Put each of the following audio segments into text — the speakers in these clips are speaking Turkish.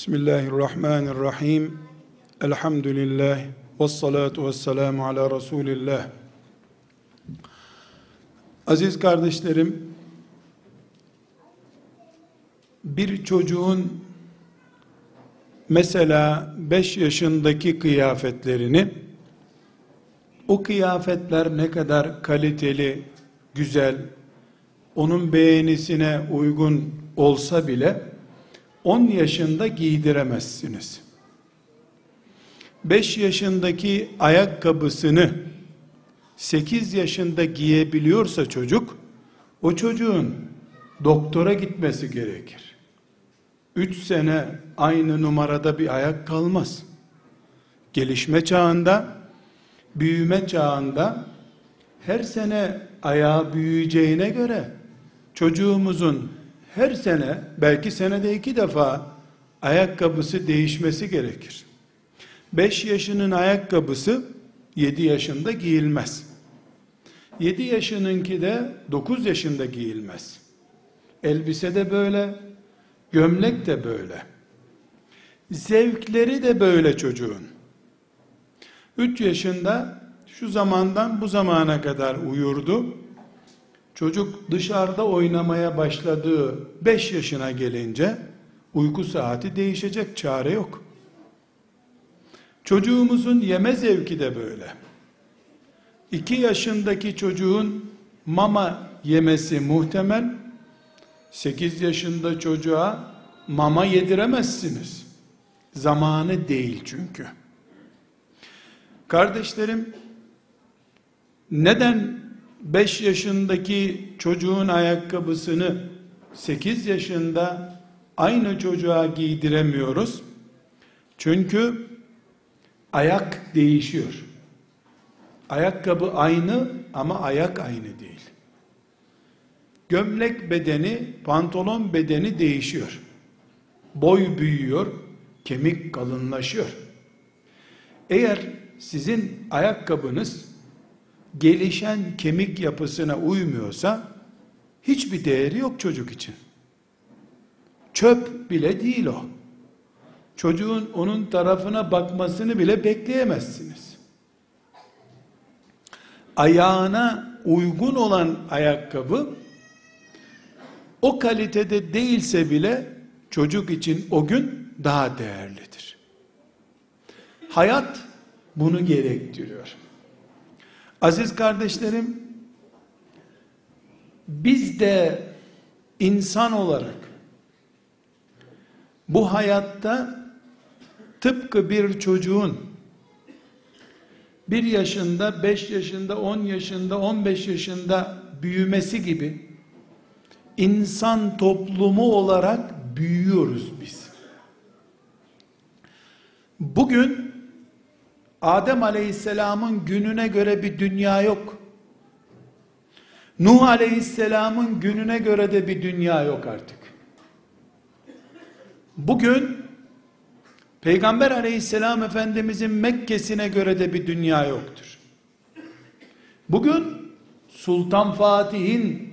Bismillahirrahmanirrahim. Elhamdülillah. Ve salatu ve selamu ala Resulillah. Aziz kardeşlerim, bir çocuğun mesela 5 yaşındaki kıyafetlerini o kıyafetler ne kadar kaliteli, güzel, onun beğenisine uygun olsa bile 10 yaşında giydiremezsiniz. 5 yaşındaki ayakkabısını 8 yaşında giyebiliyorsa çocuk, o çocuğun doktora gitmesi gerekir. 3 sene aynı numarada bir ayak kalmaz. Gelişme çağında, büyüme çağında her sene ayağı büyüyeceğine göre çocuğumuzun her sene belki senede iki defa ayakkabısı değişmesi gerekir. 5 yaşının ayakkabısı 7 yaşında giyilmez. 7 yaşınınki de 9 yaşında giyilmez. Elbise de böyle, gömlek de böyle. Zevkleri de böyle çocuğun. 3 yaşında şu zamandan bu zamana kadar uyurdu. Çocuk dışarıda oynamaya başladığı 5 yaşına gelince uyku saati değişecek çare yok. Çocuğumuzun yeme zevki de böyle. 2 yaşındaki çocuğun mama yemesi muhtemel. 8 yaşında çocuğa mama yediremezsiniz. Zamanı değil çünkü. Kardeşlerim neden 5 yaşındaki çocuğun ayakkabısını 8 yaşında aynı çocuğa giydiremiyoruz. Çünkü ayak değişiyor. Ayakkabı aynı ama ayak aynı değil. Gömlek bedeni, pantolon bedeni değişiyor. Boy büyüyor, kemik kalınlaşıyor. Eğer sizin ayakkabınız gelişen kemik yapısına uymuyorsa hiçbir değeri yok çocuk için. Çöp bile değil o. Çocuğun onun tarafına bakmasını bile bekleyemezsiniz. Ayağına uygun olan ayakkabı o kalitede değilse bile çocuk için o gün daha değerlidir. Hayat bunu gerektiriyor. Aziz kardeşlerim, biz de insan olarak bu hayatta tıpkı bir çocuğun bir yaşında, beş yaşında, on yaşında, on beş yaşında büyümesi gibi insan toplumu olarak büyüyoruz biz. Bugün Adem Aleyhisselam'ın gününe göre bir dünya yok. Nuh Aleyhisselam'ın gününe göre de bir dünya yok artık. Bugün Peygamber Aleyhisselam Efendimizin Mekke'sine göre de bir dünya yoktur. Bugün Sultan Fatih'in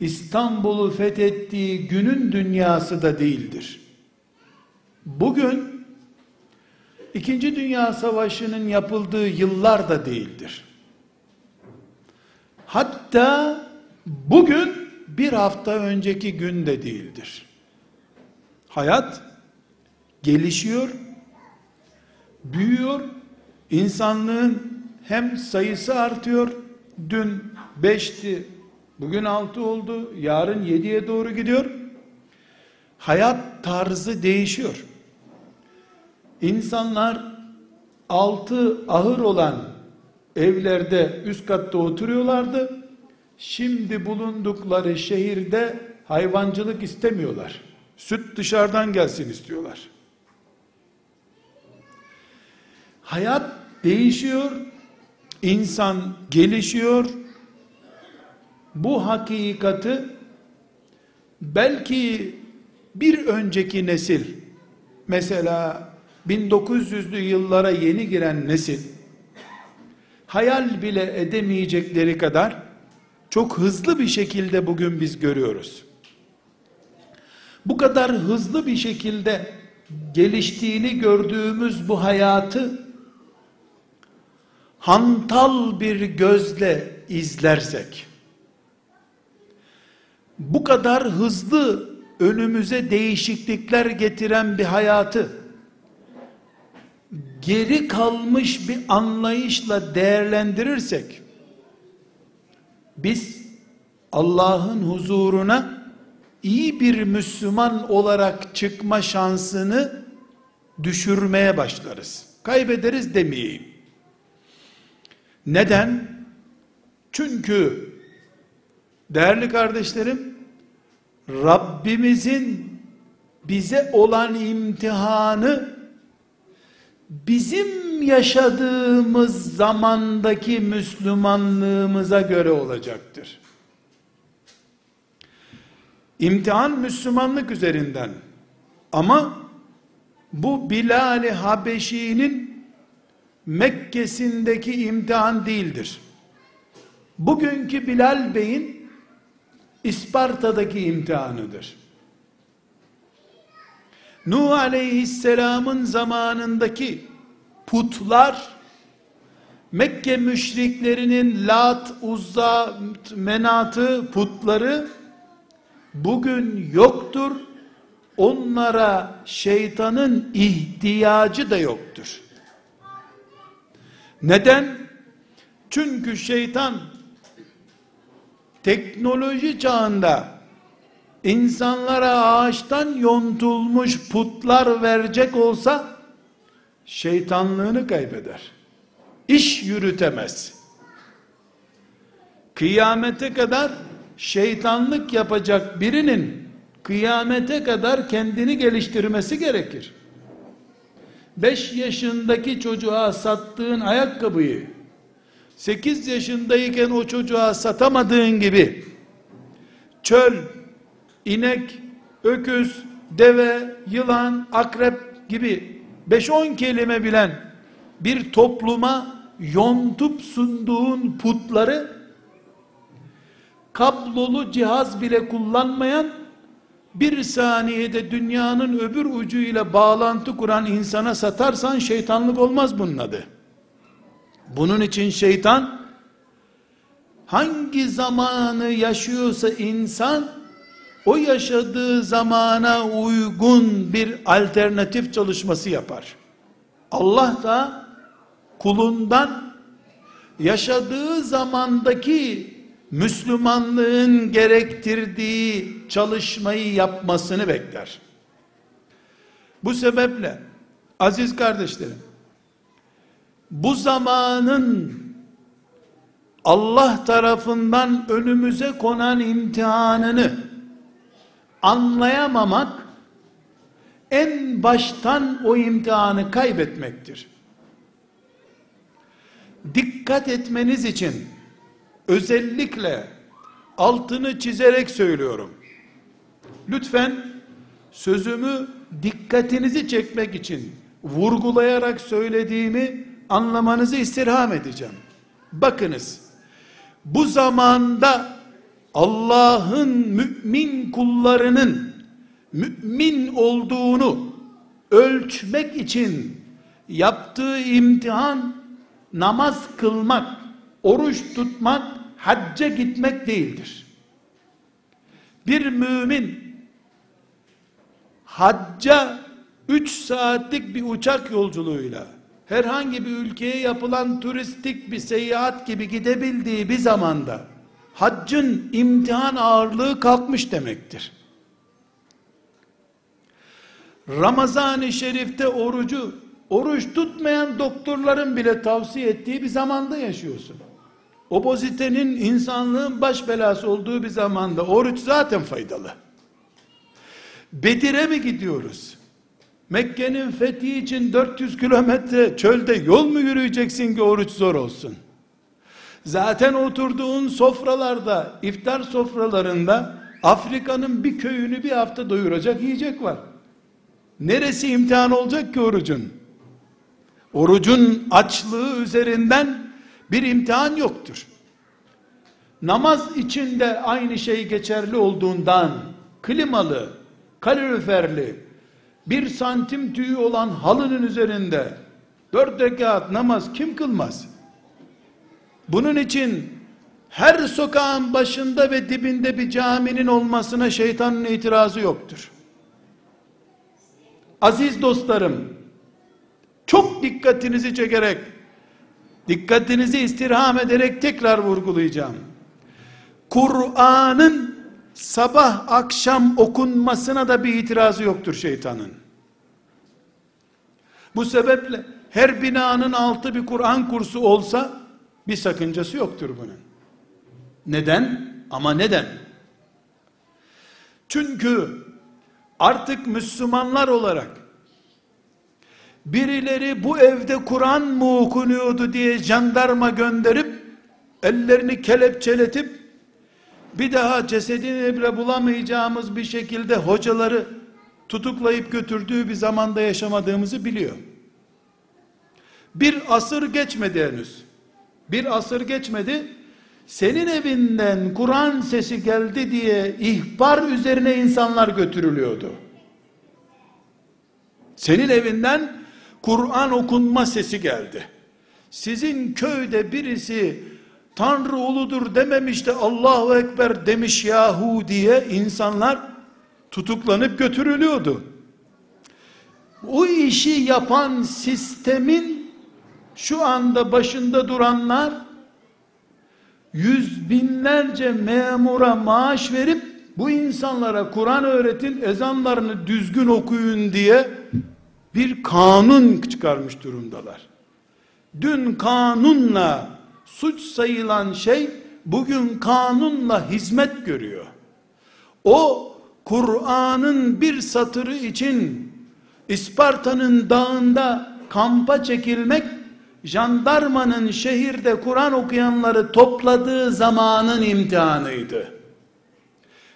İstanbul'u fethettiği günün dünyası da değildir. Bugün İkinci Dünya Savaşı'nın yapıldığı yıllar da değildir. Hatta bugün bir hafta önceki gün de değildir. Hayat gelişiyor, büyüyor, insanlığın hem sayısı artıyor, dün beşti, bugün altı oldu, yarın yediye doğru gidiyor. Hayat tarzı değişiyor. İnsanlar altı ahır olan evlerde üst katta oturuyorlardı. Şimdi bulundukları şehirde hayvancılık istemiyorlar. Süt dışarıdan gelsin istiyorlar. Hayat değişiyor. İnsan gelişiyor. Bu hakikati belki bir önceki nesil mesela 1900'lü yıllara yeni giren nesil hayal bile edemeyecekleri kadar çok hızlı bir şekilde bugün biz görüyoruz. Bu kadar hızlı bir şekilde geliştiğini gördüğümüz bu hayatı hantal bir gözle izlersek bu kadar hızlı önümüze değişiklikler getiren bir hayatı geri kalmış bir anlayışla değerlendirirsek biz Allah'ın huzuruna iyi bir Müslüman olarak çıkma şansını düşürmeye başlarız. Kaybederiz demeyeyim. Neden? Çünkü değerli kardeşlerim Rabbimizin bize olan imtihanı bizim yaşadığımız zamandaki Müslümanlığımıza göre olacaktır. İmtihan Müslümanlık üzerinden ama bu Bilal-i Habeşi'nin Mekke'sindeki imtihan değildir. Bugünkü Bilal Bey'in İsparta'daki imtihanıdır. Nuh aleyhisselamın zamanındaki putlar Mekke müşriklerinin Lat, Uzza, Menatı putları bugün yoktur. Onlara şeytanın ihtiyacı da yoktur. Neden? Çünkü şeytan teknoloji çağında insanlara ağaçtan yontulmuş putlar verecek olsa şeytanlığını kaybeder. İş yürütemez. Kıyamete kadar şeytanlık yapacak birinin kıyamete kadar kendini geliştirmesi gerekir. 5 yaşındaki çocuğa sattığın ayakkabıyı 8 yaşındayken o çocuğa satamadığın gibi çöl, inek, öküz, deve, yılan, akrep gibi 5-10 kelime bilen bir topluma yontup sunduğun putları kablolu cihaz bile kullanmayan bir saniyede dünyanın öbür ucuyla bağlantı kuran insana satarsan şeytanlık olmaz bunun adı. Bunun için şeytan hangi zamanı yaşıyorsa insan o yaşadığı zamana uygun bir alternatif çalışması yapar. Allah da kulundan yaşadığı zamandaki Müslümanlığın gerektirdiği çalışmayı yapmasını bekler. Bu sebeple aziz kardeşlerim bu zamanın Allah tarafından önümüze konan imtihanını anlayamamak en baştan o imtihanı kaybetmektir. Dikkat etmeniz için özellikle altını çizerek söylüyorum. Lütfen sözümü dikkatinizi çekmek için vurgulayarak söylediğimi anlamanızı istirham edeceğim. Bakınız, bu zamanda Allah'ın mümin kullarının mümin olduğunu ölçmek için yaptığı imtihan namaz kılmak, oruç tutmak, hacca gitmek değildir. Bir mümin hacca 3 saatlik bir uçak yolculuğuyla herhangi bir ülkeye yapılan turistik bir seyahat gibi gidebildiği bir zamanda haccın imtihan ağırlığı kalkmış demektir. Ramazan-ı Şerif'te orucu oruç tutmayan doktorların bile tavsiye ettiği bir zamanda yaşıyorsun. Obozitenin insanlığın baş belası olduğu bir zamanda oruç zaten faydalı. Bedir'e mi gidiyoruz? Mekke'nin fethi için 400 kilometre çölde yol mu yürüyeceksin ki oruç zor olsun? Zaten oturduğun sofralarda, iftar sofralarında Afrika'nın bir köyünü bir hafta doyuracak yiyecek var. Neresi imtihan olacak ki orucun? Orucun açlığı üzerinden bir imtihan yoktur. Namaz içinde aynı şey geçerli olduğundan klimalı, kaloriferli, bir santim tüyü olan halının üzerinde dört rekat namaz kim kılmaz? Bunun için her sokağın başında ve dibinde bir caminin olmasına şeytanın itirazı yoktur. Aziz dostlarım, çok dikkatinizi çekerek, dikkatinizi istirham ederek tekrar vurgulayacağım. Kur'an'ın sabah akşam okunmasına da bir itirazı yoktur şeytanın. Bu sebeple her binanın altı bir Kur'an kursu olsa bir sakıncası yoktur bunun. Neden? Ama neden? Çünkü artık Müslümanlar olarak birileri bu evde Kur'an mı okunuyordu diye jandarma gönderip ellerini kelepçeletip bir daha cesedini bile bulamayacağımız bir şekilde hocaları tutuklayıp götürdüğü bir zamanda yaşamadığımızı biliyor. Bir asır geçmedi henüz. Bir asır geçmedi. Senin evinden Kur'an sesi geldi diye ihbar üzerine insanlar götürülüyordu. Senin evinden Kur'an okunma sesi geldi. Sizin köyde birisi Tanrı uludur dememiş de Allahu Ekber demiş yahu diye insanlar tutuklanıp götürülüyordu. O işi yapan sistemin şu anda başında duranlar yüz binlerce memura maaş verip bu insanlara Kur'an öğretin, ezanlarını düzgün okuyun diye bir kanun çıkarmış durumdalar. Dün kanunla suç sayılan şey bugün kanunla hizmet görüyor. O Kur'an'ın bir satırı için İsparta'nın dağında kampa çekilmek jandarmanın şehirde Kur'an okuyanları topladığı zamanın imtihanıydı.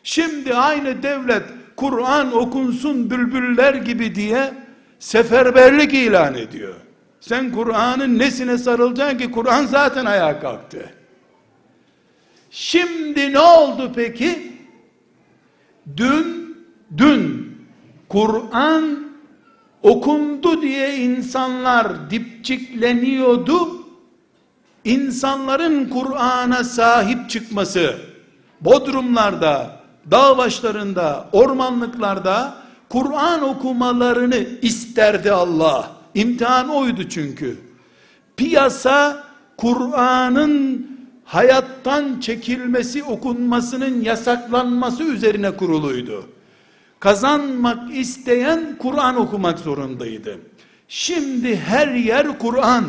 Şimdi aynı devlet Kur'an okunsun bülbüller gibi diye seferberlik ilan ediyor. Sen Kur'an'ın nesine sarılacaksın ki Kur'an zaten ayağa kalktı. Şimdi ne oldu peki? Dün, dün Kur'an okundu diye insanlar dipçikleniyordu. İnsanların Kur'an'a sahip çıkması, Bodrumlarda, dağ başlarında, ormanlıklarda Kur'an okumalarını isterdi Allah. İmtihan oydu çünkü. Piyasa Kur'an'ın hayattan çekilmesi, okunmasının yasaklanması üzerine kuruluydu. Kazanmak isteyen Kur'an okumak zorundaydı. Şimdi her yer Kur'an.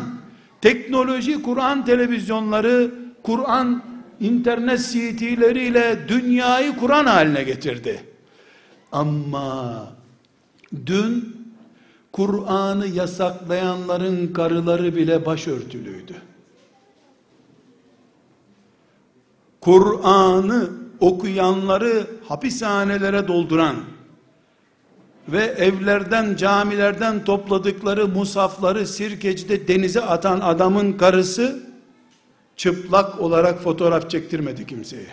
Teknoloji Kur'an televizyonları, Kur'an internet CD'leriyle dünyayı Kur'an haline getirdi. Ama dün Kur'an'ı yasaklayanların karıları bile başörtülüydü. Kur'an'ı okuyanları hapishanelere dolduran ve evlerden camilerden topladıkları musafları sirkecide denize atan adamın karısı çıplak olarak fotoğraf çektirmedi kimseye.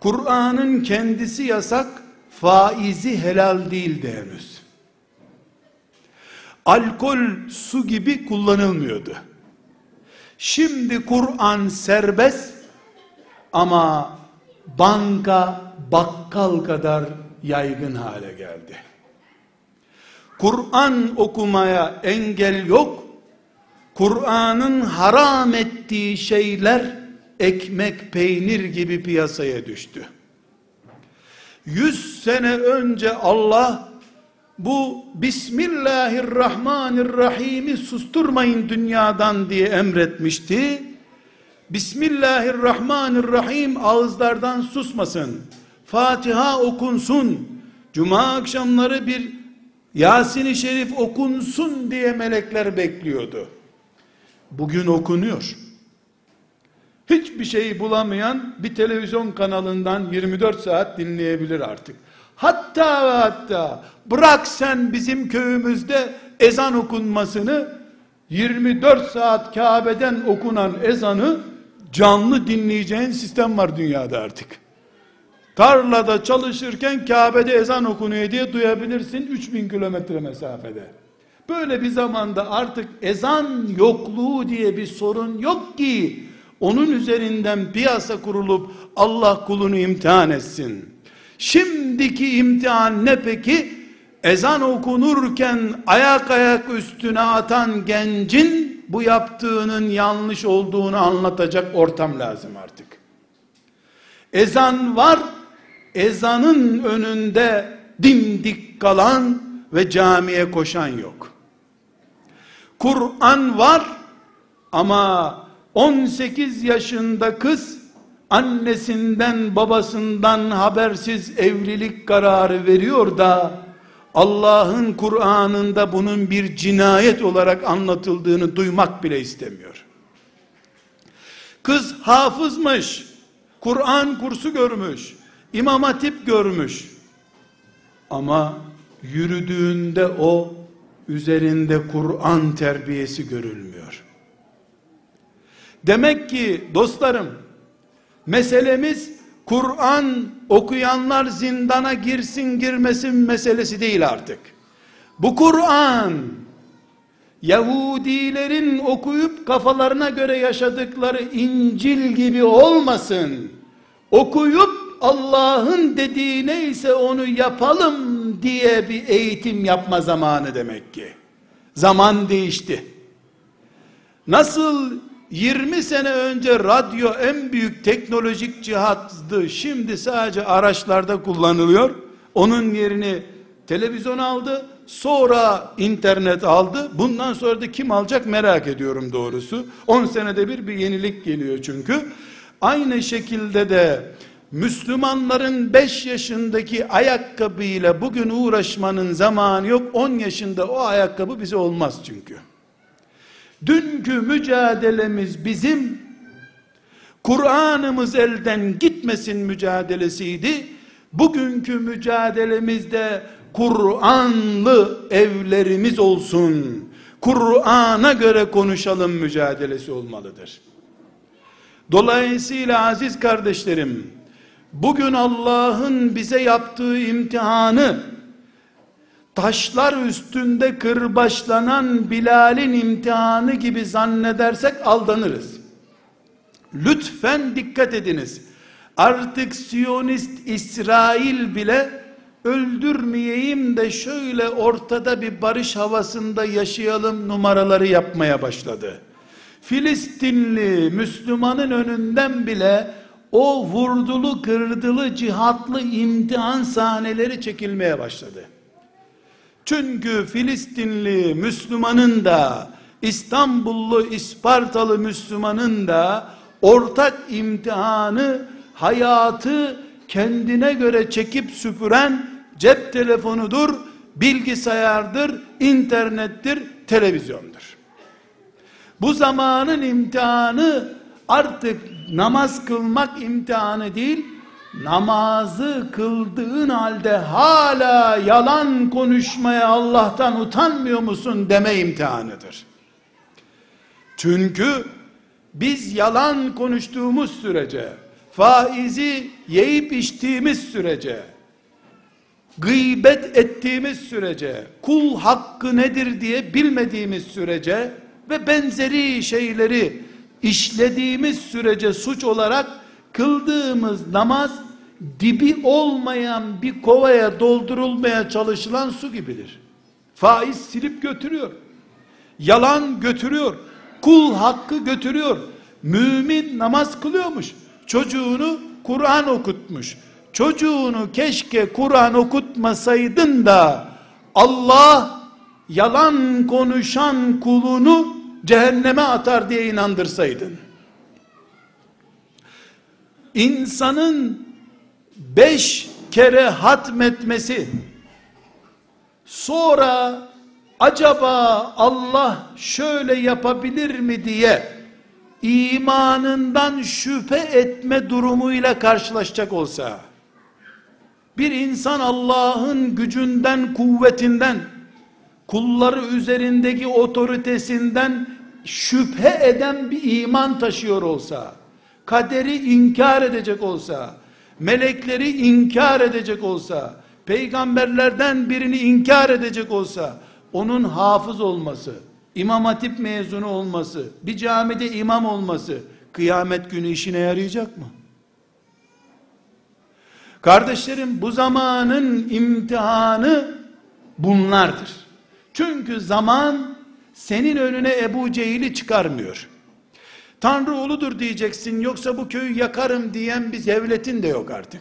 Kur'an'ın kendisi yasak, faizi helal değildi henüz. Alkol su gibi kullanılmıyordu. Şimdi Kur'an serbest ama banka bakkal kadar yaygın hale geldi. Kur'an okumaya engel yok. Kur'an'ın haram ettiği şeyler ekmek peynir gibi piyasaya düştü. Yüz sene önce Allah bu Bismillahirrahmanirrahim'i susturmayın dünyadan diye emretmişti. Bismillahirrahmanirrahim ağızlardan susmasın. Fatiha okunsun. Cuma akşamları bir Yasin-i Şerif okunsun diye melekler bekliyordu. Bugün okunuyor. Hiçbir şeyi bulamayan bir televizyon kanalından 24 saat dinleyebilir artık. Hatta ve hatta bırak sen bizim köyümüzde ezan okunmasını 24 saat Kabe'den okunan ezanı canlı dinleyeceğin sistem var dünyada artık. Tarlada çalışırken Kabe'de ezan okunuyor diye duyabilirsin 3000 kilometre mesafede. Böyle bir zamanda artık ezan yokluğu diye bir sorun yok ki onun üzerinden piyasa kurulup Allah kulunu imtihan etsin. Şimdiki imtihan ne peki? Ezan okunurken ayak ayak üstüne atan gencin bu yaptığının yanlış olduğunu anlatacak ortam lazım artık. Ezan var, ezanın önünde dimdik kalan ve camiye koşan yok. Kur'an var ama 18 yaşında kız annesinden babasından habersiz evlilik kararı veriyor da Allah'ın Kur'an'ında bunun bir cinayet olarak anlatıldığını duymak bile istemiyor. Kız hafızmış, Kur'an kursu görmüş, İmam Hatip görmüş. Ama yürüdüğünde o üzerinde Kur'an terbiyesi görülmüyor. Demek ki dostlarım meselemiz Kur'an okuyanlar zindana girsin girmesin meselesi değil artık. Bu Kur'an Yahudilerin okuyup kafalarına göre yaşadıkları İncil gibi olmasın. Okuyup Allah'ın dediği neyse onu yapalım diye bir eğitim yapma zamanı demek ki. Zaman değişti. Nasıl 20 sene önce radyo en büyük teknolojik cihazdı. Şimdi sadece araçlarda kullanılıyor. Onun yerini televizyon aldı. Sonra internet aldı. Bundan sonra da kim alacak merak ediyorum doğrusu. 10 senede bir bir yenilik geliyor çünkü. Aynı şekilde de Müslümanların 5 yaşındaki ayakkabıyla bugün uğraşmanın zamanı yok. 10 yaşında o ayakkabı bize olmaz çünkü. Dünkü mücadelemiz bizim Kur'an'ımız elden gitmesin mücadelesiydi. Bugünkü mücadelemizde Kur'anlı evlerimiz olsun. Kur'an'a göre konuşalım mücadelesi olmalıdır. Dolayısıyla aziz kardeşlerim, bugün Allah'ın bize yaptığı imtihanı taşlar üstünde kırbaçlanan Bilal'in imtihanı gibi zannedersek aldanırız. Lütfen dikkat ediniz. Artık Siyonist İsrail bile öldürmeyeyim de şöyle ortada bir barış havasında yaşayalım numaraları yapmaya başladı. Filistinli Müslümanın önünden bile o vurdulu kırdılı cihatlı imtihan sahneleri çekilmeye başladı. Çünkü Filistinli Müslümanın da İstanbullu İspartalı Müslümanın da ortak imtihanı hayatı kendine göre çekip süpüren cep telefonudur, bilgisayardır, internettir, televizyondur. Bu zamanın imtihanı artık namaz kılmak imtihanı değil, namazı kıldığın halde hala yalan konuşmaya Allah'tan utanmıyor musun deme imtihanıdır. Çünkü biz yalan konuştuğumuz sürece, faizi yiyip içtiğimiz sürece, gıybet ettiğimiz sürece, kul hakkı nedir diye bilmediğimiz sürece ve benzeri şeyleri işlediğimiz sürece suç olarak kıldığımız namaz dibi olmayan bir kovaya doldurulmaya çalışılan su gibidir. Faiz silip götürüyor. Yalan götürüyor. Kul hakkı götürüyor. Mümin namaz kılıyormuş. Çocuğunu Kur'an okutmuş. Çocuğunu keşke Kur'an okutmasaydın da Allah yalan konuşan kulunu cehenneme atar diye inandırsaydın. İnsanın beş kere hatmetmesi sonra acaba Allah şöyle yapabilir mi diye imanından şüphe etme durumuyla karşılaşacak olsa bir insan Allah'ın gücünden kuvvetinden kulları üzerindeki otoritesinden şüphe eden bir iman taşıyor olsa kaderi inkar edecek olsa melekleri inkar edecek olsa, peygamberlerden birini inkar edecek olsa, onun hafız olması, imam hatip mezunu olması, bir camide imam olması, kıyamet günü işine yarayacak mı? Kardeşlerim bu zamanın imtihanı bunlardır. Çünkü zaman senin önüne Ebu Cehil'i çıkarmıyor. Tanrı uludur diyeceksin yoksa bu köyü yakarım diyen bir devletin de yok artık.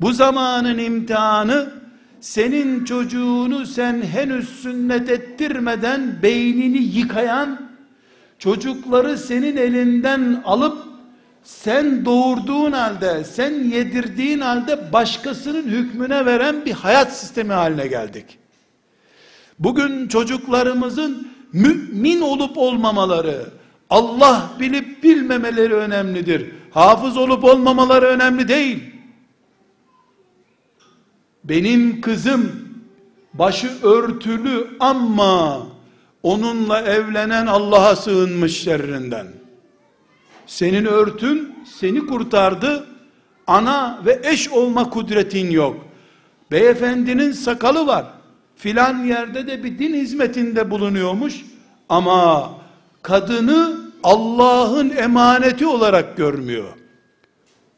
Bu zamanın imtihanı senin çocuğunu sen henüz sünnet ettirmeden beynini yıkayan çocukları senin elinden alıp sen doğurduğun halde, sen yedirdiğin halde başkasının hükmüne veren bir hayat sistemi haline geldik. Bugün çocuklarımızın mümin olup olmamaları, Allah bilip bilmemeleri önemlidir. Hafız olup olmamaları önemli değil. Benim kızım başı örtülü ama onunla evlenen Allah'a sığınmış şerrinden. Senin örtün seni kurtardı. Ana ve eş olma kudretin yok. Beyefendinin sakalı var. Filan yerde de bir din hizmetinde bulunuyormuş. Ama kadını Allah'ın emaneti olarak görmüyor.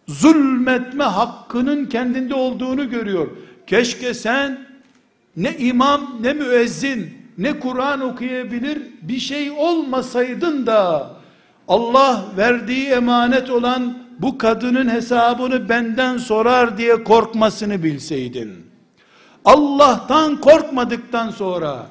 Zulmetme hakkının kendinde olduğunu görüyor. Keşke sen ne imam ne müezzin ne Kur'an okuyabilir bir şey olmasaydın da Allah verdiği emanet olan bu kadının hesabını benden sorar diye korkmasını bilseydin. Allah'tan korkmadıktan sonra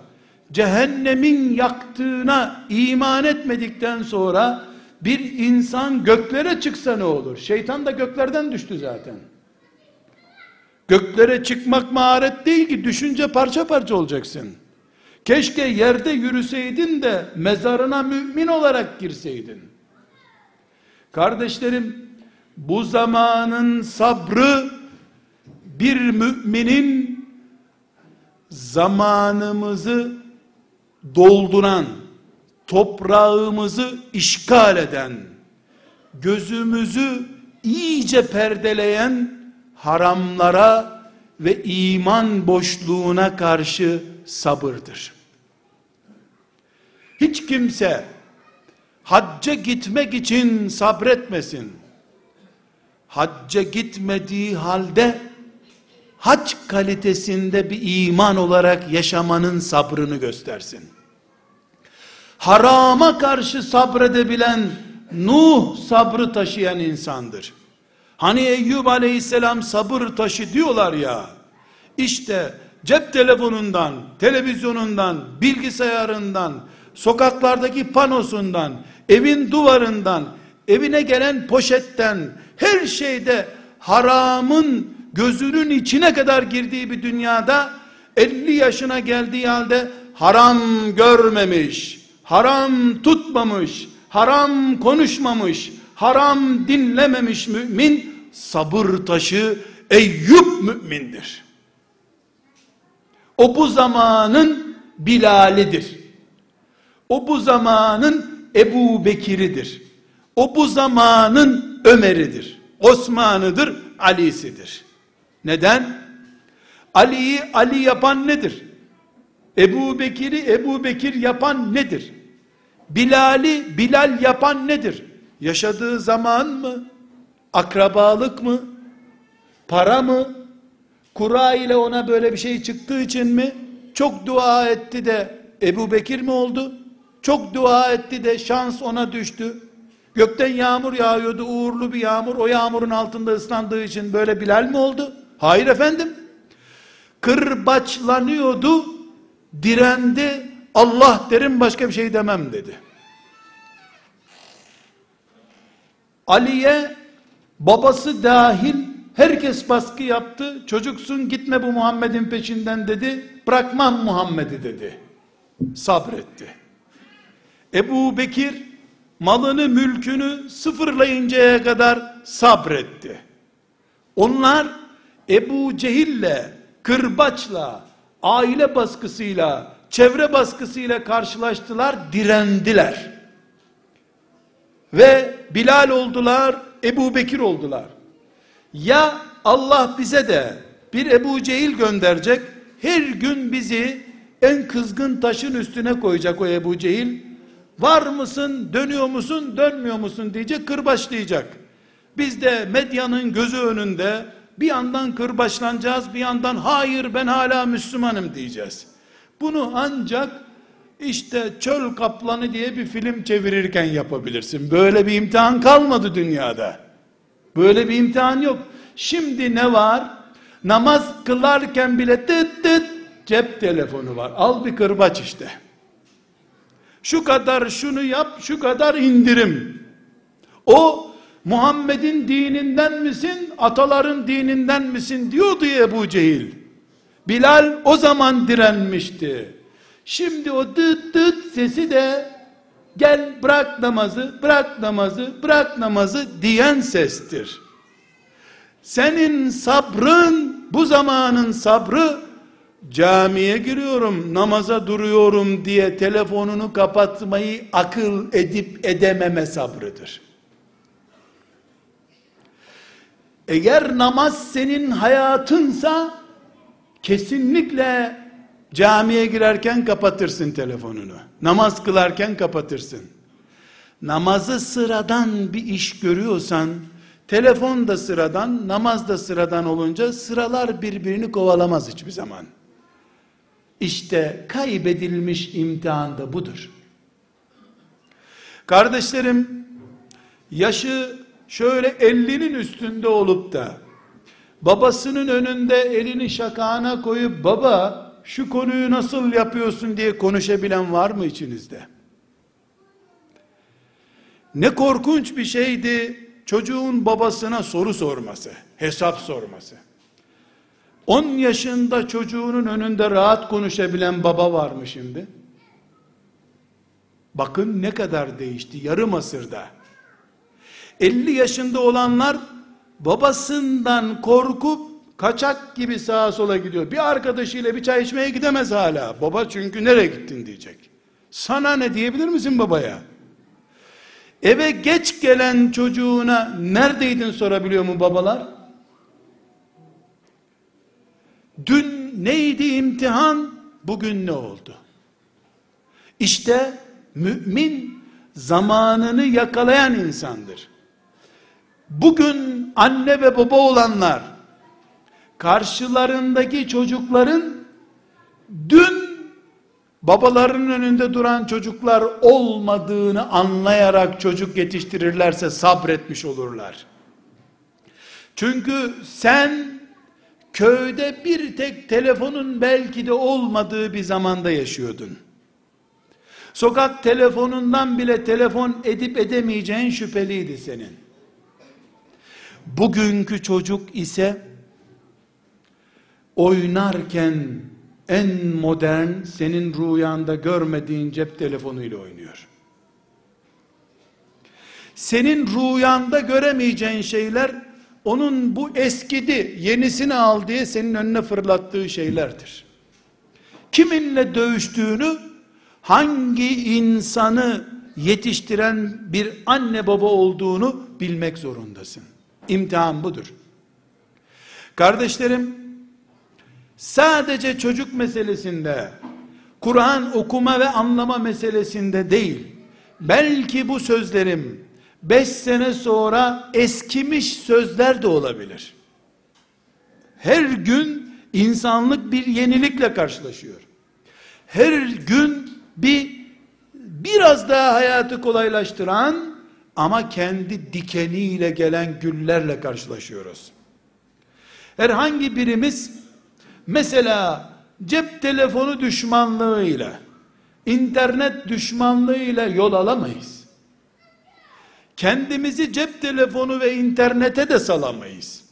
cehennemin yaktığına iman etmedikten sonra bir insan göklere çıksa ne olur? Şeytan da göklerden düştü zaten. Göklere çıkmak maharet değil ki düşünce parça parça olacaksın. Keşke yerde yürüseydin de mezarına mümin olarak girseydin. Kardeşlerim bu zamanın sabrı bir müminin zamanımızı dolduran, toprağımızı işgal eden, gözümüzü iyice perdeleyen haramlara ve iman boşluğuna karşı sabırdır. Hiç kimse hacca gitmek için sabretmesin. Hacca gitmediği halde hac kalitesinde bir iman olarak yaşamanın sabrını göstersin. Harama karşı sabredebilen Nuh sabrı taşıyan insandır. Hani Eyyub aleyhisselam sabır taşı diyorlar ya. İşte cep telefonundan, televizyonundan, bilgisayarından, sokaklardaki panosundan, evin duvarından, evine gelen poşetten, her şeyde haramın gözünün içine kadar girdiği bir dünyada 50 yaşına geldiği halde haram görmemiş, haram tutmamış, haram konuşmamış, haram dinlememiş mümin sabır taşı Eyüp mümindir. O bu zamanın Bilal'idir. O bu zamanın Ebu Bekir'idir. O bu zamanın Ömer'idir. Osman'ıdır, Ali'sidir. Neden? Ali'yi Ali yapan nedir? Ebu Bekir'i Ebu Bekir yapan nedir? Bilal'i Bilal yapan nedir? Yaşadığı zaman mı? Akrabalık mı? Para mı? Kura ile ona böyle bir şey çıktığı için mi? Çok dua etti de Ebu Bekir mi oldu? Çok dua etti de şans ona düştü. Gökten yağmur yağıyordu, uğurlu bir yağmur. O yağmurun altında ıslandığı için böyle Bilal mi oldu? Hayır efendim. Kırbaçlanıyordu, direndi. Allah derim başka bir şey demem dedi. Ali'ye babası dahil herkes baskı yaptı. Çocuksun gitme bu Muhammed'in peşinden dedi. Bırakmam Muhammed'i dedi. Sabretti. Ebu Bekir malını mülkünü sıfırlayıncaya kadar sabretti. Onlar Ebu Cehil'le, kırbaçla, aile baskısıyla, çevre baskısıyla karşılaştılar, direndiler. Ve Bilal oldular, Ebu Bekir oldular. Ya Allah bize de bir Ebu Cehil gönderecek, her gün bizi en kızgın taşın üstüne koyacak o Ebu Cehil. Var mısın, dönüyor musun, dönmüyor musun diyecek, kırbaçlayacak. Biz de medyanın gözü önünde bir yandan kırbaçlanacağız, bir yandan hayır ben hala Müslümanım diyeceğiz. Bunu ancak işte çöl kaplanı diye bir film çevirirken yapabilirsin. Böyle bir imtihan kalmadı dünyada. Böyle bir imtihan yok. Şimdi ne var? Namaz kılarken bile tıt tıt cep telefonu var. Al bir kırbaç işte. Şu kadar şunu yap, şu kadar indirim. O Muhammed'in dininden misin, ataların dininden misin diyordu Ebu Cehil. Bilal o zaman direnmişti. Şimdi o dıt dıt sesi de gel bırak namazı, bırak namazı, bırak namazı diyen sestir. Senin sabrın, bu zamanın sabrı, camiye giriyorum, namaza duruyorum diye telefonunu kapatmayı akıl edip edememe sabrıdır. Eğer namaz senin hayatınsa, kesinlikle camiye girerken kapatırsın telefonunu. Namaz kılarken kapatırsın. Namazı sıradan bir iş görüyorsan, telefon da sıradan, namaz da sıradan olunca sıralar birbirini kovalamaz hiçbir zaman. İşte kaybedilmiş imtihan da budur. Kardeşlerim, yaşı şöyle 50'nin üstünde olup da babasının önünde elini şakağına koyup baba şu konuyu nasıl yapıyorsun diye konuşabilen var mı içinizde? Ne korkunç bir şeydi çocuğun babasına soru sorması, hesap sorması. 10 yaşında çocuğunun önünde rahat konuşabilen baba var mı şimdi? Bakın ne kadar değişti yarım asırda. 50 yaşında olanlar babasından korkup kaçak gibi sağa sola gidiyor. Bir arkadaşıyla bir çay içmeye gidemez hala. Baba çünkü nereye gittin diyecek. Sana ne diyebilir misin babaya? Eve geç gelen çocuğuna neredeydin sorabiliyor mu babalar? Dün neydi imtihan? Bugün ne oldu? İşte mümin zamanını yakalayan insandır. Bugün anne ve baba olanlar karşılarındaki çocukların dün babalarının önünde duran çocuklar olmadığını anlayarak çocuk yetiştirirlerse sabretmiş olurlar. Çünkü sen köyde bir tek telefonun belki de olmadığı bir zamanda yaşıyordun. Sokak telefonundan bile telefon edip edemeyeceğin şüpheliydi senin. Bugünkü çocuk ise oynarken en modern senin rüyanda görmediğin cep telefonuyla oynuyor. Senin rüyanda göremeyeceğin şeyler onun bu eskidi yenisini al diye senin önüne fırlattığı şeylerdir. Kiminle dövüştüğünü hangi insanı yetiştiren bir anne baba olduğunu bilmek zorundasın. İmtihan budur. Kardeşlerim, sadece çocuk meselesinde, Kur'an okuma ve anlama meselesinde değil, belki bu sözlerim, beş sene sonra eskimiş sözler de olabilir. Her gün insanlık bir yenilikle karşılaşıyor. Her gün bir biraz daha hayatı kolaylaştıran ama kendi dikeniyle gelen güllerle karşılaşıyoruz. Herhangi birimiz mesela cep telefonu düşmanlığıyla, internet düşmanlığıyla yol alamayız. Kendimizi cep telefonu ve internete de salamayız.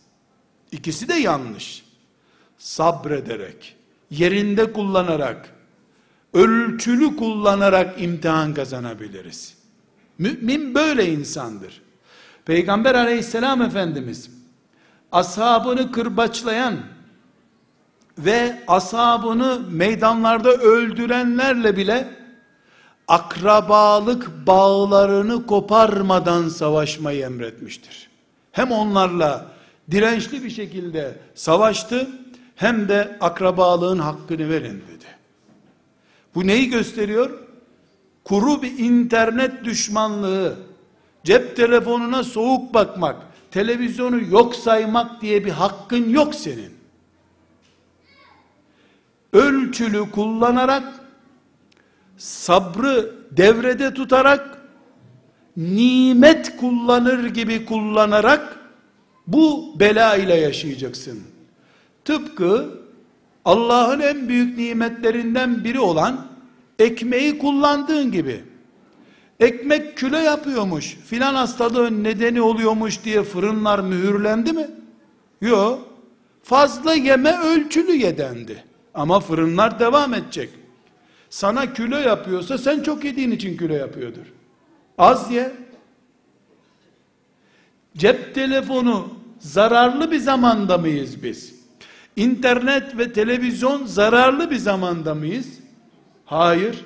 İkisi de yanlış. Sabrederek, yerinde kullanarak, ölçülü kullanarak imtihan kazanabiliriz. Mümin böyle insandır. Peygamber aleyhisselam efendimiz ashabını kırbaçlayan ve ashabını meydanlarda öldürenlerle bile akrabalık bağlarını koparmadan savaşmayı emretmiştir. Hem onlarla dirençli bir şekilde savaştı hem de akrabalığın hakkını verin dedi. Bu neyi gösteriyor? Kuru bir internet düşmanlığı, cep telefonuna soğuk bakmak, televizyonu yok saymak diye bir hakkın yok senin. Ölçülü kullanarak, sabrı devrede tutarak, nimet kullanır gibi kullanarak, bu bela ile yaşayacaksın. Tıpkı Allah'ın en büyük nimetlerinden biri olan ekmeği kullandığın gibi. Ekmek küle yapıyormuş, filan hastalığın nedeni oluyormuş diye fırınlar mühürlendi mi? Yok. Fazla yeme ölçülü yedendi. Ama fırınlar devam edecek. Sana kilo yapıyorsa sen çok yediğin için kilo yapıyordur. Az ye. Cep telefonu zararlı bir zamanda mıyız biz? İnternet ve televizyon zararlı bir zamanda mıyız? Hayır.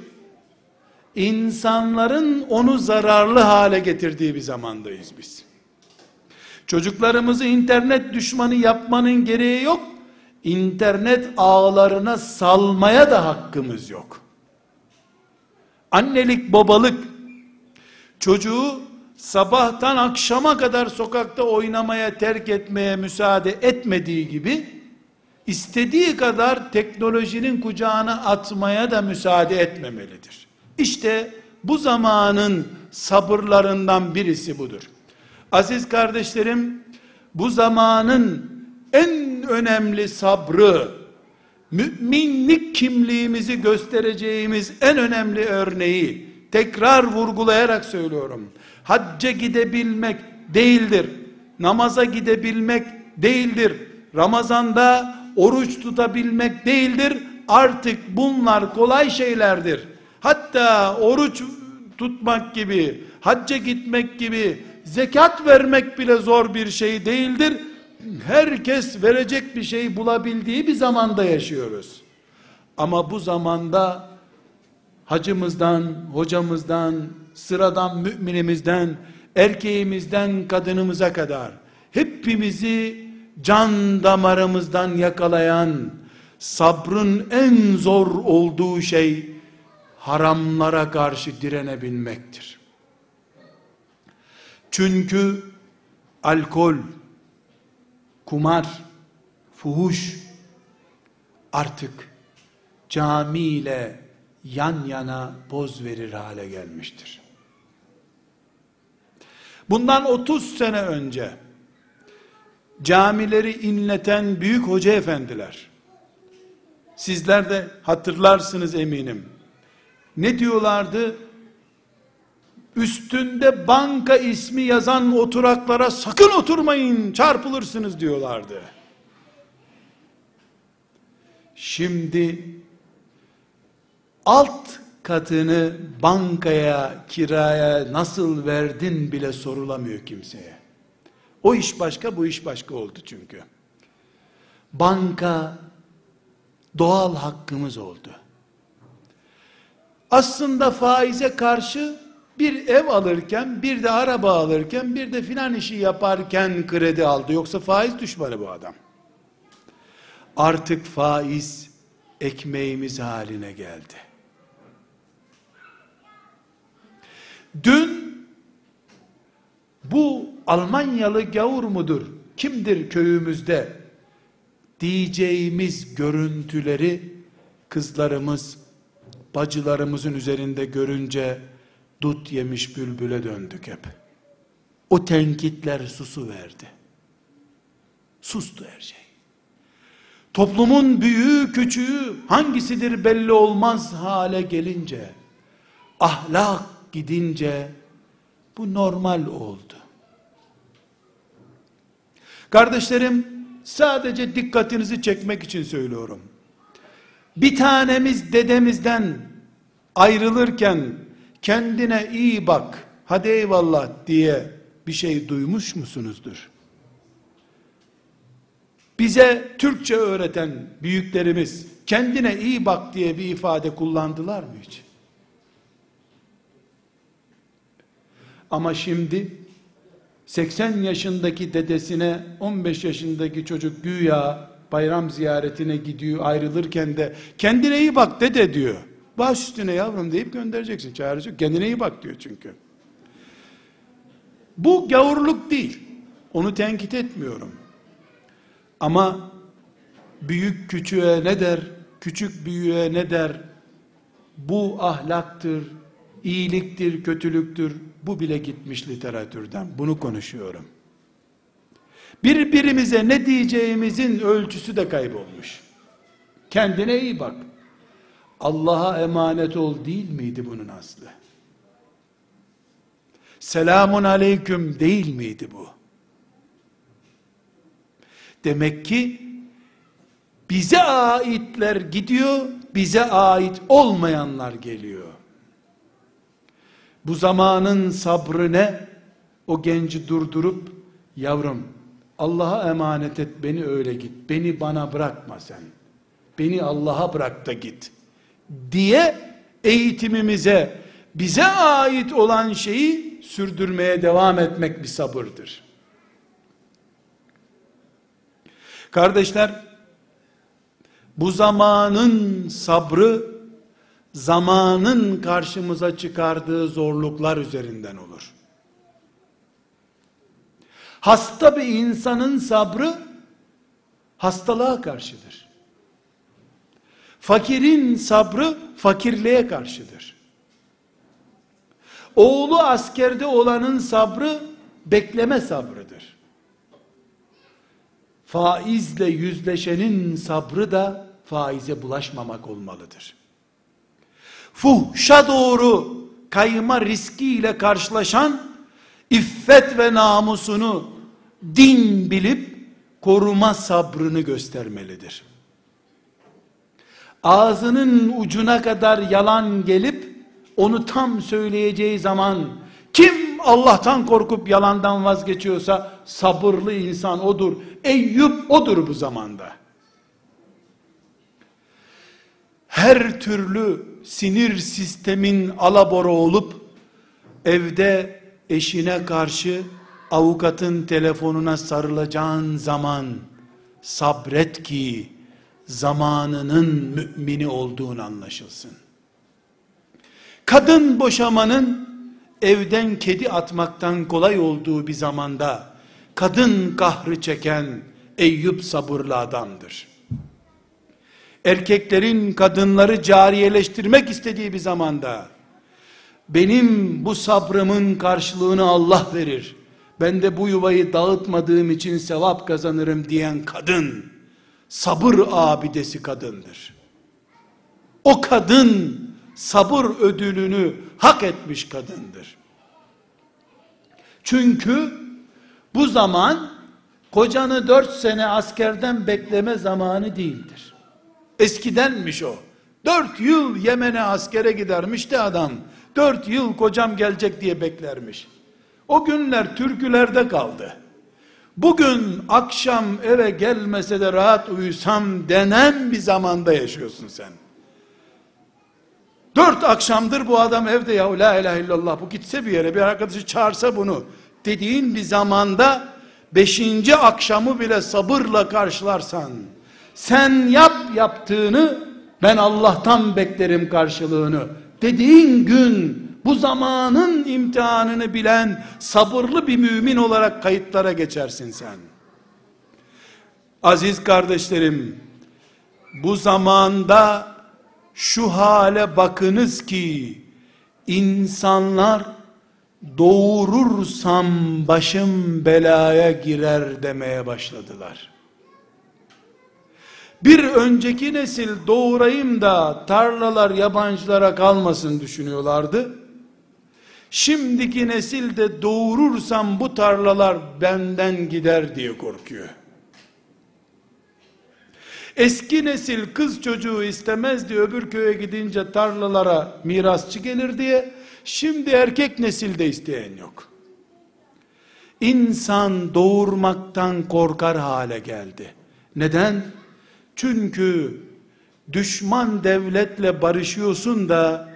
İnsanların onu zararlı hale getirdiği bir zamandayız biz. Çocuklarımızı internet düşmanı yapmanın gereği yok. İnternet ağlarına salmaya da hakkımız yok. Annelik, babalık çocuğu sabahtan akşama kadar sokakta oynamaya terk etmeye müsaade etmediği gibi istediği kadar teknolojinin kucağına atmaya da müsaade etmemelidir. İşte bu zamanın sabırlarından birisi budur. Aziz kardeşlerim, bu zamanın en önemli sabrı, müminlik kimliğimizi göstereceğimiz en önemli örneği, tekrar vurgulayarak söylüyorum. Hacca gidebilmek değildir. Namaza gidebilmek değildir. Ramazanda oruç tutabilmek değildir. Artık bunlar kolay şeylerdir. Hatta oruç tutmak gibi, hacca gitmek gibi, zekat vermek bile zor bir şey değildir. Herkes verecek bir şey bulabildiği bir zamanda yaşıyoruz. Ama bu zamanda hacımızdan, hocamızdan, sıradan müminimizden, erkeğimizden kadınımıza kadar hepimizi can damarımızdan yakalayan, sabrın en zor olduğu şey, haramlara karşı direnebilmektir. Çünkü alkol, kumar, fuhuş artık cami ile yan yana poz verir hale gelmiştir. Bundan 30 sene önce camileri inleten büyük hoca efendiler. Sizler de hatırlarsınız eminim. Ne diyorlardı? Üstünde banka ismi yazan oturaklara sakın oturmayın, çarpılırsınız diyorlardı. Şimdi alt katını bankaya, kiraya nasıl verdin bile sorulamıyor kimseye. O iş başka, bu iş başka oldu çünkü. Banka doğal hakkımız oldu. Aslında faize karşı bir ev alırken, bir de araba alırken, bir de filan işi yaparken kredi aldı. Yoksa faiz düşmanı bu adam. Artık faiz ekmeğimiz haline geldi. Dün bu Almanyalı gavur mudur? Kimdir köyümüzde? Diyeceğimiz görüntüleri kızlarımız, bacılarımızın üzerinde görünce dut yemiş bülbüle döndük hep. O tenkitler susu verdi. Sustu her şey. Toplumun büyüğü küçüğü hangisidir belli olmaz hale gelince, ahlak gidince bu normal oldu. Kardeşlerim, sadece dikkatinizi çekmek için söylüyorum. Bir tanemiz dedemizden ayrılırken kendine iyi bak, hadi eyvallah diye bir şey duymuş musunuzdur? Bize Türkçe öğreten büyüklerimiz kendine iyi bak diye bir ifade kullandılar mı hiç? Ama şimdi 80 yaşındaki dedesine 15 yaşındaki çocuk güya bayram ziyaretine gidiyor ayrılırken de kendine iyi bak dede diyor. Baş üstüne yavrum deyip göndereceksin. Çağıracak. Kendine iyi bak diyor çünkü. Bu gavurluk değil. Onu tenkit etmiyorum. Ama büyük küçüğe ne der? Küçük büyüğe ne der? Bu ahlaktır, iyiliktir, kötülüktür. Bu bile gitmiş literatürden. Bunu konuşuyorum. Birbirimize ne diyeceğimizin ölçüsü de kaybolmuş. Kendine iyi bak. Allah'a emanet ol değil miydi bunun aslı? Selamun aleyküm değil miydi bu? Demek ki bize aitler gidiyor, bize ait olmayanlar geliyor. Bu zamanın sabrı ne? O genci durdurup, yavrum Allah'a emanet et beni öyle git. Beni bana bırakma sen. Beni Allah'a bırak da git. Diye eğitimimize bize ait olan şeyi sürdürmeye devam etmek bir sabırdır. Kardeşler, bu zamanın sabrı, zamanın karşımıza çıkardığı zorluklar üzerinden olur. Hasta bir insanın sabrı, hastalığa karşıdır. Fakirin sabrı, fakirliğe karşıdır. Oğlu askerde olanın sabrı, bekleme sabrıdır faizle yüzleşenin sabrı da faize bulaşmamak olmalıdır. Fuhşa doğru kayma riskiyle karşılaşan iffet ve namusunu din bilip koruma sabrını göstermelidir. Ağzının ucuna kadar yalan gelip onu tam söyleyeceği zaman kim Allah'tan korkup yalandan vazgeçiyorsa sabırlı insan odur. Eyüp odur bu zamanda. Her türlü sinir sistemin alabora olup evde eşine karşı avukatın telefonuna sarılacağın zaman sabret ki zamanının mümini olduğunu anlaşılsın. Kadın boşamanın evden kedi atmaktan kolay olduğu bir zamanda kadın kahrı çeken Eyüp sabırlı adamdır. Erkeklerin kadınları cariyeleştirmek istediği bir zamanda benim bu sabrımın karşılığını Allah verir. Ben de bu yuvayı dağıtmadığım için sevap kazanırım diyen kadın sabır abidesi kadındır. O kadın sabır ödülünü hak etmiş kadındır. Çünkü bu zaman kocanı dört sene askerden bekleme zamanı değildir. Eskidenmiş o. Dört yıl Yemen'e askere gidermiş de adam. Dört yıl kocam gelecek diye beklermiş. O günler türkülerde kaldı. Bugün akşam eve gelmese de rahat uyusam denen bir zamanda yaşıyorsun sen. Dört akşamdır bu adam evde ya la ilahe illallah bu gitse bir yere bir arkadaşı çağırsa bunu dediğin bir zamanda beşinci akşamı bile sabırla karşılarsan sen yap yaptığını ben Allah'tan beklerim karşılığını dediğin gün bu zamanın imtihanını bilen sabırlı bir mümin olarak kayıtlara geçersin sen. Aziz kardeşlerim, bu zamanda şu hale bakınız ki insanlar doğurursam başım belaya girer demeye başladılar. Bir önceki nesil doğurayım da tarlalar yabancılara kalmasın düşünüyorlardı. Şimdiki nesil de doğurursam bu tarlalar benden gider diye korkuyor. Eski nesil kız çocuğu istemezdi öbür köye gidince tarlalara mirasçı gelir diye. Şimdi erkek nesilde isteyen yok. İnsan doğurmaktan korkar hale geldi. Neden? Çünkü düşman devletle barışıyorsun da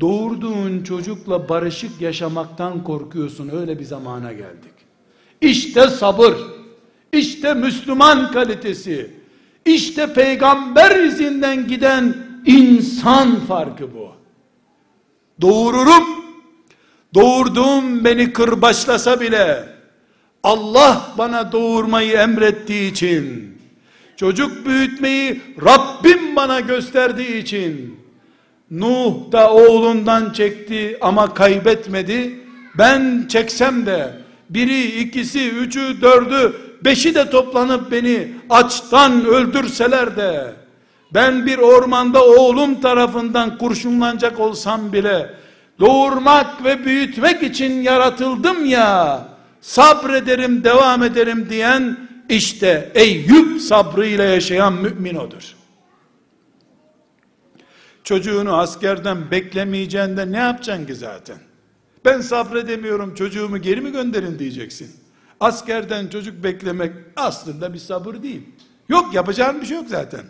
doğurduğun çocukla barışık yaşamaktan korkuyorsun. Öyle bir zamana geldik. İşte sabır. İşte Müslüman kalitesi. İşte peygamber izinden giden insan farkı bu. Doğururum. Doğurduğum beni kırbaçlasa bile Allah bana doğurmayı emrettiği için çocuk büyütmeyi Rabbim bana gösterdiği için Nuh da oğlundan çekti ama kaybetmedi. Ben çeksem de biri, ikisi, üçü, dördü, beşi de toplanıp beni açtan öldürseler de ben bir ormanda oğlum tarafından kurşunlanacak olsam bile doğurmak ve büyütmek için yaratıldım ya sabrederim devam ederim diyen işte Eyüp sabrıyla yaşayan mümin odur. Çocuğunu askerden beklemeyeceğinde ne yapacaksın ki zaten? Ben sabredemiyorum çocuğumu geri mi gönderin diyeceksin. Askerden çocuk beklemek aslında bir sabır değil. Yok yapacağın bir şey yok zaten.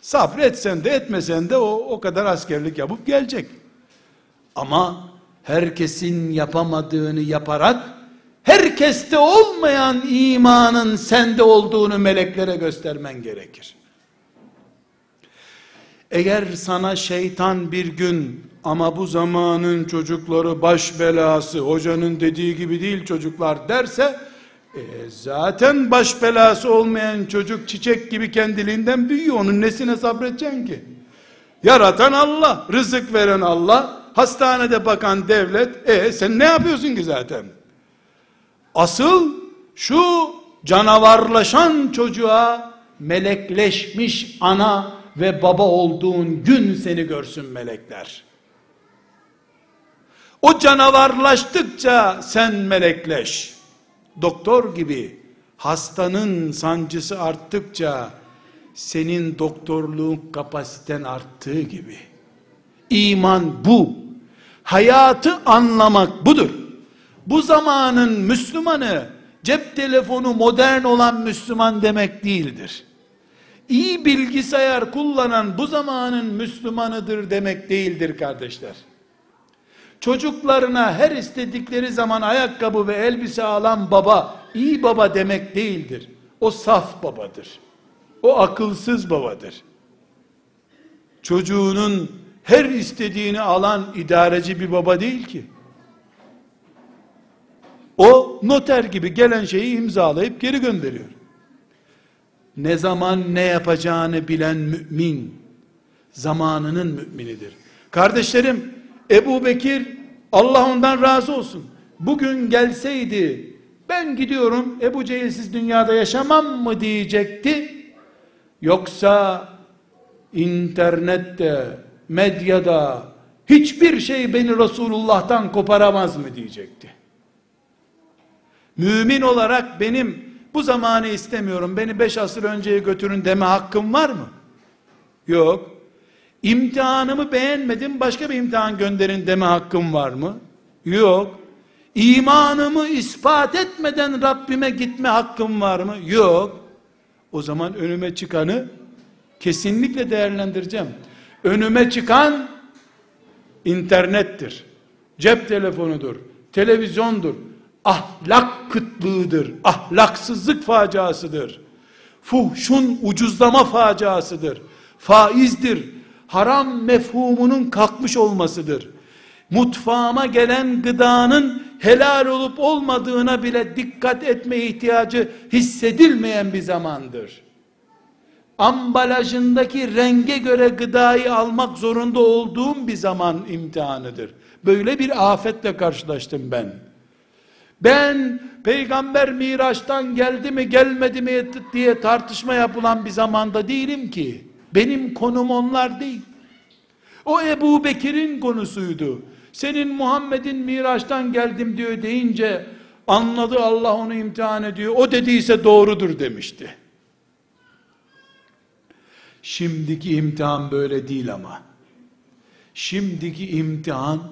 Sabretsen de etmesen de o, o kadar askerlik yapıp gelecek. Ama herkesin yapamadığını yaparak herkeste olmayan imanın sende olduğunu meleklere göstermen gerekir. Eğer sana şeytan bir gün ama bu zamanın çocukları baş belası, hocanın dediği gibi değil çocuklar derse, e, zaten baş belası olmayan çocuk çiçek gibi kendiliğinden büyüyor. Onun nesine sabredeceksin ki? Yaratan Allah, rızık veren Allah, hastanede bakan devlet, e sen ne yapıyorsun ki zaten? Asıl şu canavarlaşan çocuğa melekleşmiş ana ve baba olduğun gün seni görsün melekler. O canavarlaştıkça sen melekleş. Doktor gibi hastanın sancısı arttıkça senin doktorluğun kapasiten arttığı gibi. İman bu. Hayatı anlamak budur. Bu zamanın Müslümanı cep telefonu modern olan Müslüman demek değildir. İyi bilgisayar kullanan bu zamanın Müslümanıdır demek değildir kardeşler. Çocuklarına her istedikleri zaman ayakkabı ve elbise alan baba iyi baba demek değildir. O saf babadır. O akılsız babadır. Çocuğunun her istediğini alan idareci bir baba değil ki. O noter gibi gelen şeyi imzalayıp geri gönderiyor. Ne zaman ne yapacağını bilen mümin zamanının müminidir. Kardeşlerim Ebu Bekir Allah ondan razı olsun. Bugün gelseydi ben gidiyorum Ebu Cehilsiz dünyada yaşamam mı diyecekti. Yoksa internette, medyada hiçbir şey beni Resulullah'tan koparamaz mı diyecekti. Mümin olarak benim bu zamanı istemiyorum beni beş asır önceye götürün deme hakkım var mı? Yok. İmtihanımı beğenmedim başka bir imtihan gönderin deme hakkım var mı? Yok. İmanımı ispat etmeden Rabbime gitme hakkım var mı? Yok. O zaman önüme çıkanı kesinlikle değerlendireceğim. Önüme çıkan internettir. Cep telefonudur. Televizyondur. Ahlak kıtlığıdır. Ahlaksızlık faciasıdır. Fuhşun ucuzlama faciasıdır. Faizdir haram mefhumunun kalkmış olmasıdır. Mutfağıma gelen gıdanın helal olup olmadığına bile dikkat etme ihtiyacı hissedilmeyen bir zamandır. Ambalajındaki renge göre gıdayı almak zorunda olduğum bir zaman imtihanıdır. Böyle bir afetle karşılaştım ben. Ben peygamber Miraç'tan geldi mi gelmedi mi diye tartışma yapılan bir zamanda değilim ki. Benim konum onlar değil. O Ebu Bekir'in konusuydu. Senin Muhammed'in Miraç'tan geldim diyor deyince anladı Allah onu imtihan ediyor. O dediyse doğrudur demişti. Şimdiki imtihan böyle değil ama. Şimdiki imtihan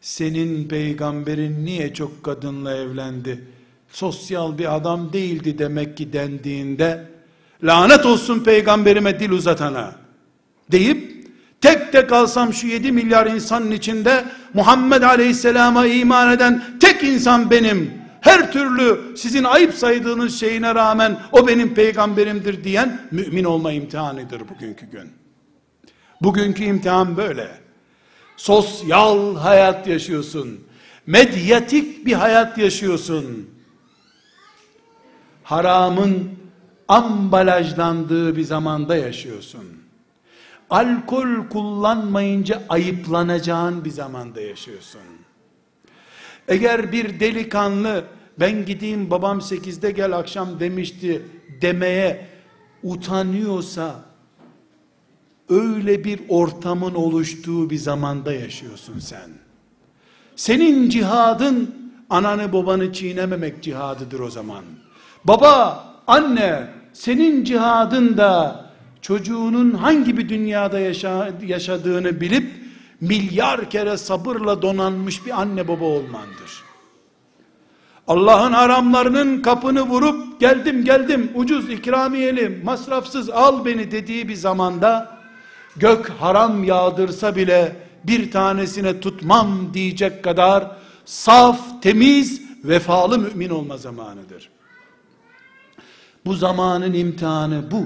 senin peygamberin niye çok kadınla evlendi? Sosyal bir adam değildi demek ki dendiğinde lanet olsun peygamberime dil uzatana deyip tek tek alsam şu 7 milyar insanın içinde Muhammed Aleyhisselam'a iman eden tek insan benim her türlü sizin ayıp saydığınız şeyine rağmen o benim peygamberimdir diyen mümin olma imtihanıdır bugünkü gün. Bugünkü imtihan böyle. Sosyal hayat yaşıyorsun. Medyatik bir hayat yaşıyorsun. Haramın ambalajlandığı bir zamanda yaşıyorsun. Alkol kullanmayınca ayıplanacağın bir zamanda yaşıyorsun. Eğer bir delikanlı ben gideyim babam sekizde gel akşam demişti demeye utanıyorsa öyle bir ortamın oluştuğu bir zamanda yaşıyorsun sen. Senin cihadın ananı babanı çiğnememek cihadıdır o zaman. Baba, anne senin cihadın da çocuğunun hangi bir dünyada yaşa, yaşadığını bilip milyar kere sabırla donanmış bir anne baba olmandır. Allah'ın haramlarının kapını vurup geldim geldim ucuz ikramiyeli masrafsız al beni dediği bir zamanda gök haram yağdırsa bile bir tanesine tutmam diyecek kadar saf, temiz, vefalı mümin olma zamanıdır. Bu zamanın imtihanı bu.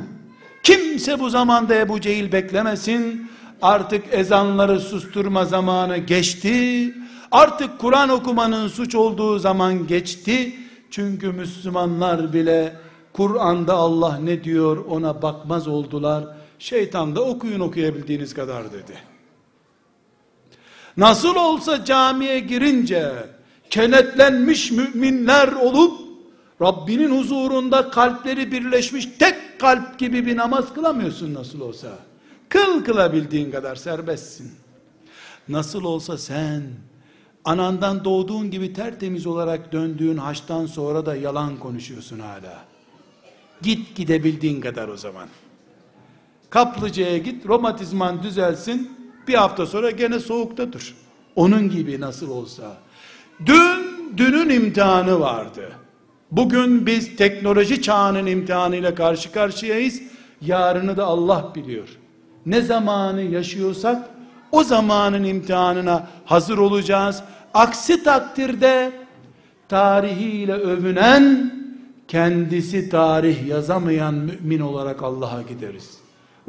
Kimse bu zamanda Ebu Cehil beklemesin. Artık ezanları susturma zamanı geçti. Artık Kur'an okumanın suç olduğu zaman geçti. Çünkü Müslümanlar bile Kur'an'da Allah ne diyor ona bakmaz oldular. Şeytan da okuyun okuyabildiğiniz kadar dedi. Nasıl olsa camiye girince kenetlenmiş müminler olup Rabbinin huzurunda kalpleri birleşmiş tek kalp gibi bir namaz kılamıyorsun nasıl olsa. Kıl kılabildiğin kadar serbestsin. Nasıl olsa sen anandan doğduğun gibi tertemiz olarak döndüğün haçtan sonra da yalan konuşuyorsun hala. Git gidebildiğin kadar o zaman. Kaplıca'ya git, romatizman düzelsin, bir hafta sonra gene soğukta dur. Onun gibi nasıl olsa. Dün, dünün imtihanı vardı. Bugün biz teknoloji çağının imtihanıyla karşı karşıyayız. Yarını da Allah biliyor. Ne zamanı yaşıyorsak o zamanın imtihanına hazır olacağız. Aksi takdirde tarihiyle övünen kendisi tarih yazamayan mümin olarak Allah'a gideriz.